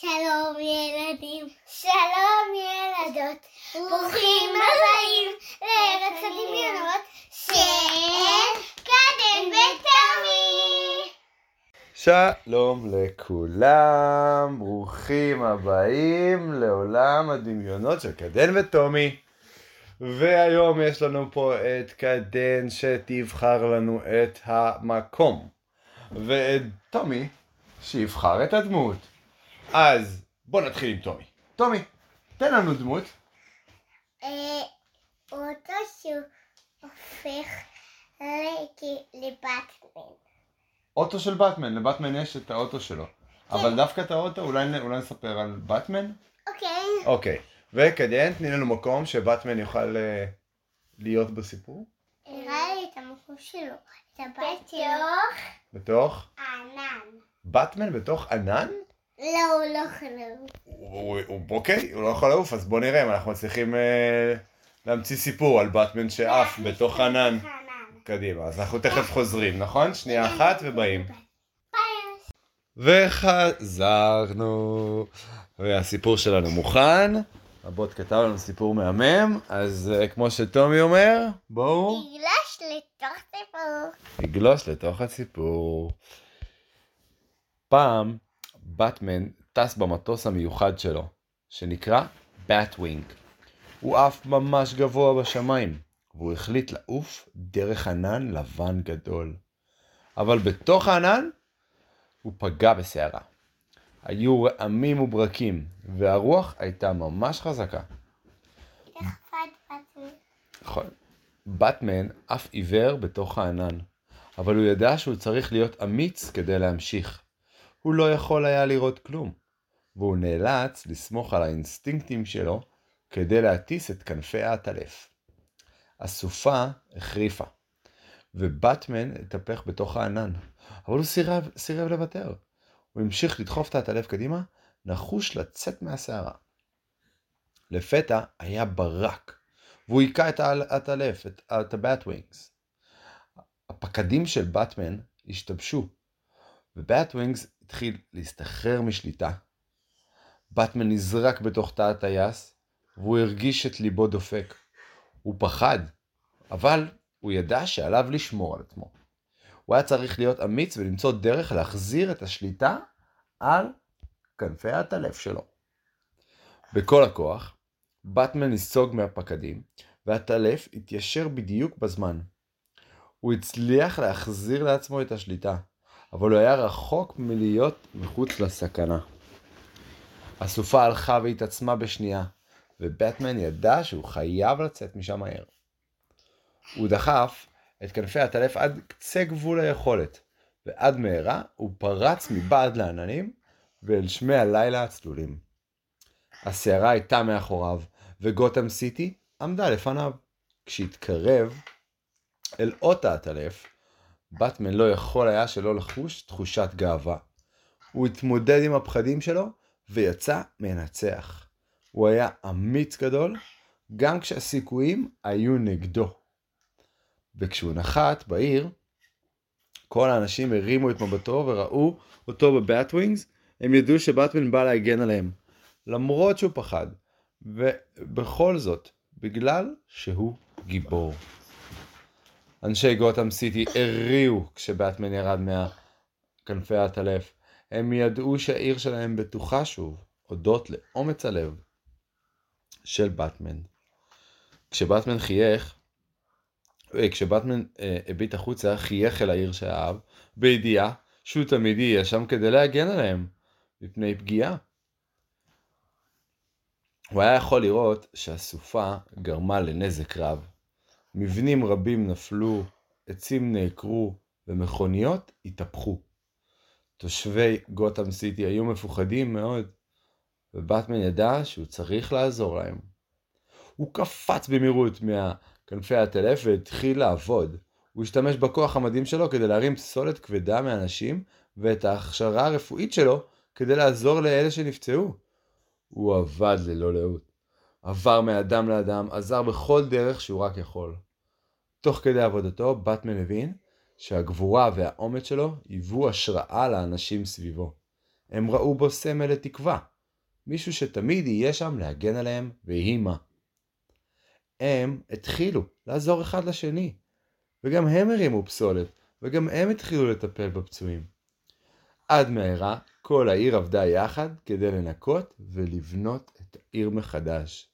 שלום ילדים, שלום ילדות, ברוכים הבאים לארץ הדמיונות של קדם ותמי. שלום לכולם, ברוכים הבאים לעולם הדמיונות של קדן וטומי. והיום יש לנו פה את קדן שתבחר לנו את המקום, ואת טומי שיבחר את הדמות. אז בוא נתחיל עם טומי. טומי, תן לנו דמות. אה, אותו שהוא הופך לבטמן. אוטו של באטמן, לבטמן יש את האוטו שלו. אבל דווקא את האוטו, אולי, אולי נספר על באטמן? אוקיי. אוקיי. וקדיין, תני לנו מקום שבטמן יוכל אה, להיות בסיפור. הראה לי את המקום שלו, את הבית שלו. בתוך? הענן. באטמן בתוך ענן? לא, הוא לא. הוא, הוא, אוקיי, הוא לא יכול לעוף, אז בוא נראה אם אנחנו מצליחים אה, להמציא סיפור על באטמן שעף בתוך ענן. קדימה, אז אנחנו תכף חוזרים, נכון? שנייה אחת ובאים. וחזרנו. והסיפור שלנו מוכן. הבוט כתב לנו סיפור מהמם, אז אה, כמו שטומי אומר, בואו תגלש לתוך סיפור. נגלוש לתוך הסיפור. פעם באטמן טס במטוס המיוחד שלו, שנקרא באטווינג. הוא עף ממש גבוה בשמיים, והוא החליט לעוף דרך ענן לבן גדול. אבל בתוך הענן הוא פגע בסערה. היו רעמים וברקים, והרוח הייתה ממש חזקה. איך? נכון. באטמן אף עיוור בתוך הענן, אבל הוא ידע שהוא צריך להיות אמיץ כדי להמשיך. הוא לא יכול היה לראות כלום, והוא נאלץ לסמוך על האינסטינקטים שלו כדי להטיס את כנפי העטלף. הסופה החריפה, ובטמן התהפך בתוך הענן, אבל הוא סירב, סירב לוותר. הוא המשיך לדחוף את העטלף קדימה, נחוש לצאת מהסערה. לפתע היה ברק, והוא היכה את העטלף, את, את הבטווינגס. הפקדים של באטמן השתבשו, ובטווינגס התחיל להסתחרר משליטה. באטמן נזרק בתוך תא הטייס, והוא הרגיש את ליבו דופק. הוא פחד, אבל הוא ידע שעליו לשמור על עצמו. הוא היה צריך להיות אמיץ ולמצוא דרך להחזיר את השליטה על כנפי העטלף שלו. בכל הכוח, באטמן נסוג מהפקדים, והטלף התיישר בדיוק בזמן. הוא הצליח להחזיר לעצמו את השליטה, אבל הוא היה רחוק מלהיות מחוץ לסכנה. הסופה הלכה והתעצמה בשנייה, ובטמן ידע שהוא חייב לצאת משם מהר. הוא דחף את כנפי הטלף עד קצה גבול היכולת, ועד מהרה הוא פרץ מבעד לעננים ואל שמי הלילה הצלולים. הסערה הייתה מאחוריו, וגותם סיטי עמדה לפניו. כשהתקרב אל אות העטלף, באטמן לא יכול היה שלא לחוש תחושת גאווה. הוא התמודד עם הפחדים שלו ויצא מנצח. הוא היה אמיץ גדול, גם כשהסיכויים היו נגדו. וכשהוא נחת בעיר, כל האנשים הרימו את מבטו וראו אותו בבטווינגס, הם ידעו שבטמן בא להגן עליהם. למרות שהוא פחד, ובכל זאת, בגלל שהוא גיבור. אנשי גותם סיטי הריעו כשבטמן ירד מהכנפי העטלף. הם ידעו שהעיר שלהם בטוחה שוב, הודות לאומץ הלב של באטמן. כשבטמן חייך, אה, כשבטמן אה, הביט החוצה, חייך אל העיר שאהב, בידיעה שהוא תמיד יהיה שם כדי להגן עליהם מפני פגיעה. הוא היה יכול לראות שהסופה גרמה לנזק רב. מבנים רבים נפלו, עצים נעקרו ומכוניות התהפכו. תושבי גותם סיטי היו מפוחדים מאוד, ובטמן ידע שהוא צריך לעזור להם. הוא קפץ במהירות מהכנפי הטלף והתחיל לעבוד. הוא השתמש בכוח המדהים שלו כדי להרים פסולת כבדה מאנשים, ואת ההכשרה הרפואית שלו כדי לעזור לאלה שנפצעו. הוא עבד ללא לאות. עבר מאדם לאדם, עזר בכל דרך שהוא רק יכול. תוך כדי עבודתו, באטמן הבין שהגבורה והאומץ שלו היוו השראה לאנשים סביבו. הם ראו בו סמל לתקווה. מישהו שתמיד יהיה שם להגן עליהם ויהי מה. הם התחילו לעזור אחד לשני, וגם הם הרימו פסולת, וגם הם התחילו לטפל בפצועים. עד מהרה כל העיר עבדה יחד כדי לנקות ולבנות את העיר מחדש.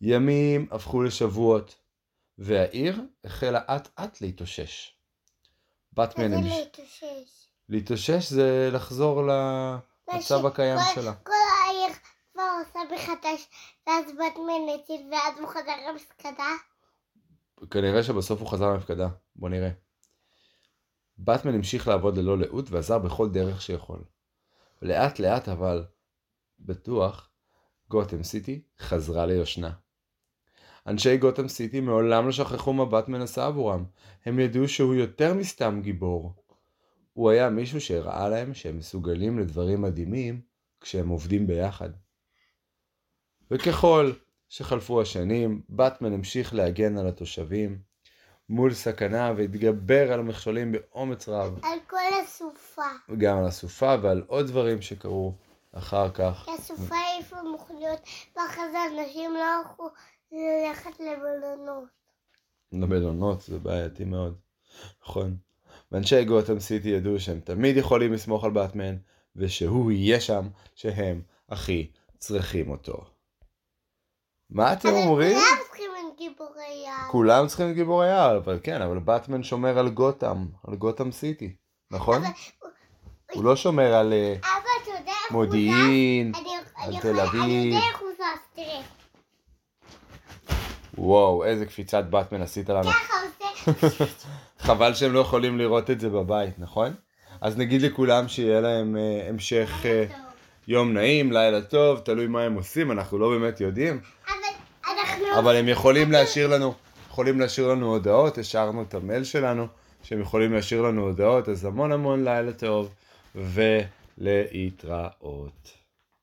ימים הפכו לשבועות, והעיר החלה אט אט להתאושש. באטמן איזה המש... להתאושש. להתאושש זה לחזור למצב הקיים כל- שלה. כל העיר כבר עושה מחדש, ואז באטמן הציל, ואז הוא חזר למפקדה. כנראה שבסוף הוא חזר למפקדה, בוא נראה. באטמן המשיך לעבוד ללא לאות ועזר בכל דרך שיכול. לאט לאט אבל, בטוח, גותם סיטי חזרה ליושנה. אנשי גותם סיטי מעולם לא שכחו מה באטמן עשה עבורם. הם ידעו שהוא יותר מסתם גיבור. הוא היה מישהו שהראה להם שהם מסוגלים לדברים מדהימים כשהם עובדים ביחד. וככל שחלפו השנים, באטמן המשיך להגן על התושבים מול סכנה והתגבר על המכשולים באומץ רב, על כל הסופה. גם על הסופה ועל עוד דברים שקרו אחר כך. הסופה העיפה מכוניות, ואחרי זה אנשים לא הלכו ללכת למלונות. למלונות זה בעייתי מאוד. נכון. ואנשי גותם סיטי ידעו שהם תמיד יכולים לסמוך על באטמן, ושהוא יהיה שם שהם הכי צריכים אותו. מה אתם אומרים? כולם צריכים את גיבורי יער. כולם צריכים את גיבורי יער, אבל כן, אבל באטמן שומר על גותם, על גותם סיטי, נכון? אבל- הוא לא שומר על אה, אבל יודע מודיעין? אני- על תל אביב. יודע איך הוא זז, תראה. וואו, איזה קפיצת באטמן עשית לנו. ככה עושה. חבל שהם לא יכולים לראות את זה בבית, נכון? אז נגיד לכולם שיהיה להם אה, המשך טוב. יום נעים, לילה טוב, תלוי מה הם עושים, אנחנו לא באמת יודעים, אבל אנחנו... אבל הם יכולים להשאיר לנו, יכולים להשאיר לנו הודעות, השארנו את המייל שלנו, שהם יכולים להשאיר לנו הודעות, אז המון המון לילה טוב, ולהתראות.